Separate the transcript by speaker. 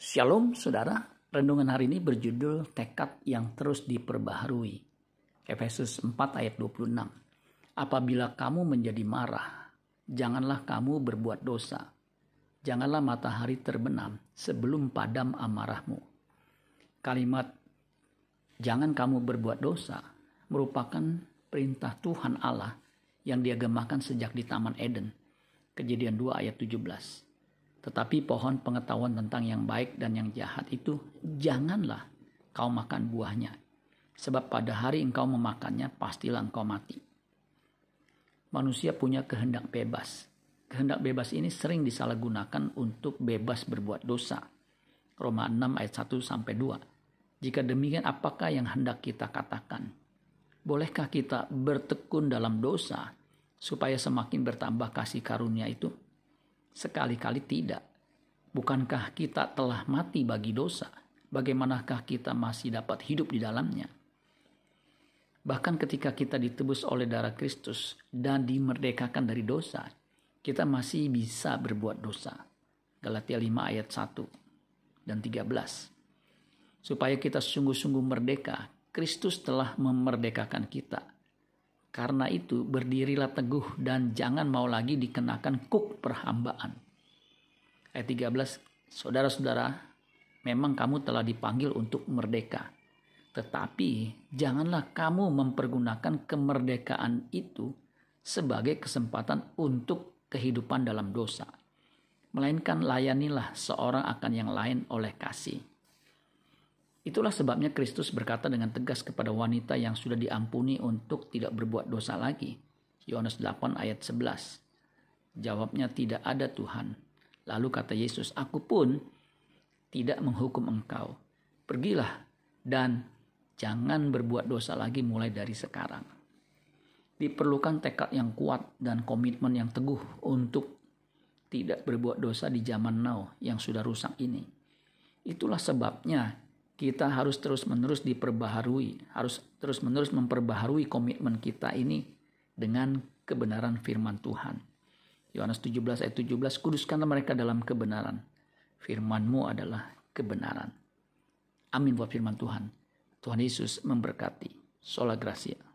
Speaker 1: Shalom saudara, renungan hari ini berjudul tekad yang terus diperbaharui. Efesus 4 ayat 26. Apabila kamu menjadi marah, janganlah kamu berbuat dosa. Janganlah matahari terbenam sebelum padam amarahmu. Kalimat jangan kamu berbuat dosa merupakan perintah Tuhan Allah yang dia gemakan sejak di Taman Eden. Kejadian 2 ayat 17. Tetapi pohon pengetahuan tentang yang baik dan yang jahat itu janganlah kau makan buahnya. Sebab pada hari engkau memakannya pastilah engkau mati. Manusia punya kehendak bebas. Kehendak bebas ini sering disalahgunakan untuk bebas berbuat dosa. Roma 6 ayat 1 sampai 2. Jika demikian apakah yang hendak kita katakan? Bolehkah kita bertekun dalam dosa supaya semakin bertambah kasih karunia itu? Sekali-kali tidak. Bukankah kita telah mati bagi dosa? Bagaimanakah kita masih dapat hidup di dalamnya? Bahkan ketika kita ditebus oleh darah Kristus dan dimerdekakan dari dosa, kita masih bisa berbuat dosa. Galatia 5 ayat 1 dan 13. Supaya kita sungguh-sungguh merdeka, Kristus telah memerdekakan kita karena itu berdirilah teguh dan jangan mau lagi dikenakan kuk perhambaan. Ayat 13, saudara-saudara, memang kamu telah dipanggil untuk merdeka. Tetapi janganlah kamu mempergunakan kemerdekaan itu sebagai kesempatan untuk kehidupan dalam dosa. Melainkan layanilah seorang akan yang lain oleh kasih Itulah sebabnya Kristus berkata dengan tegas kepada wanita yang sudah diampuni untuk tidak berbuat dosa lagi. Yohanes 8 ayat 11. Jawabnya tidak ada Tuhan. Lalu kata Yesus, aku pun tidak menghukum engkau. Pergilah dan jangan berbuat dosa lagi mulai dari sekarang. Diperlukan tekad yang kuat dan komitmen yang teguh untuk tidak berbuat dosa di zaman now yang sudah rusak ini. Itulah sebabnya kita harus terus-menerus diperbaharui, harus terus-menerus memperbaharui komitmen kita ini dengan kebenaran firman Tuhan. Yohanes 17 ayat 17, kuduskanlah mereka dalam kebenaran. Firmanmu adalah kebenaran. Amin buat firman Tuhan. Tuhan Yesus memberkati. Sola Gracia.